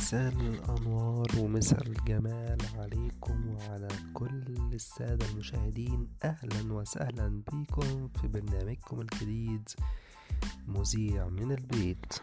مساء الأنوار ومساء الجمال عليكم وعلى كل السادة المشاهدين. أهلا وسهلا بكم في برنامجكم الجديد مذيع من البيت.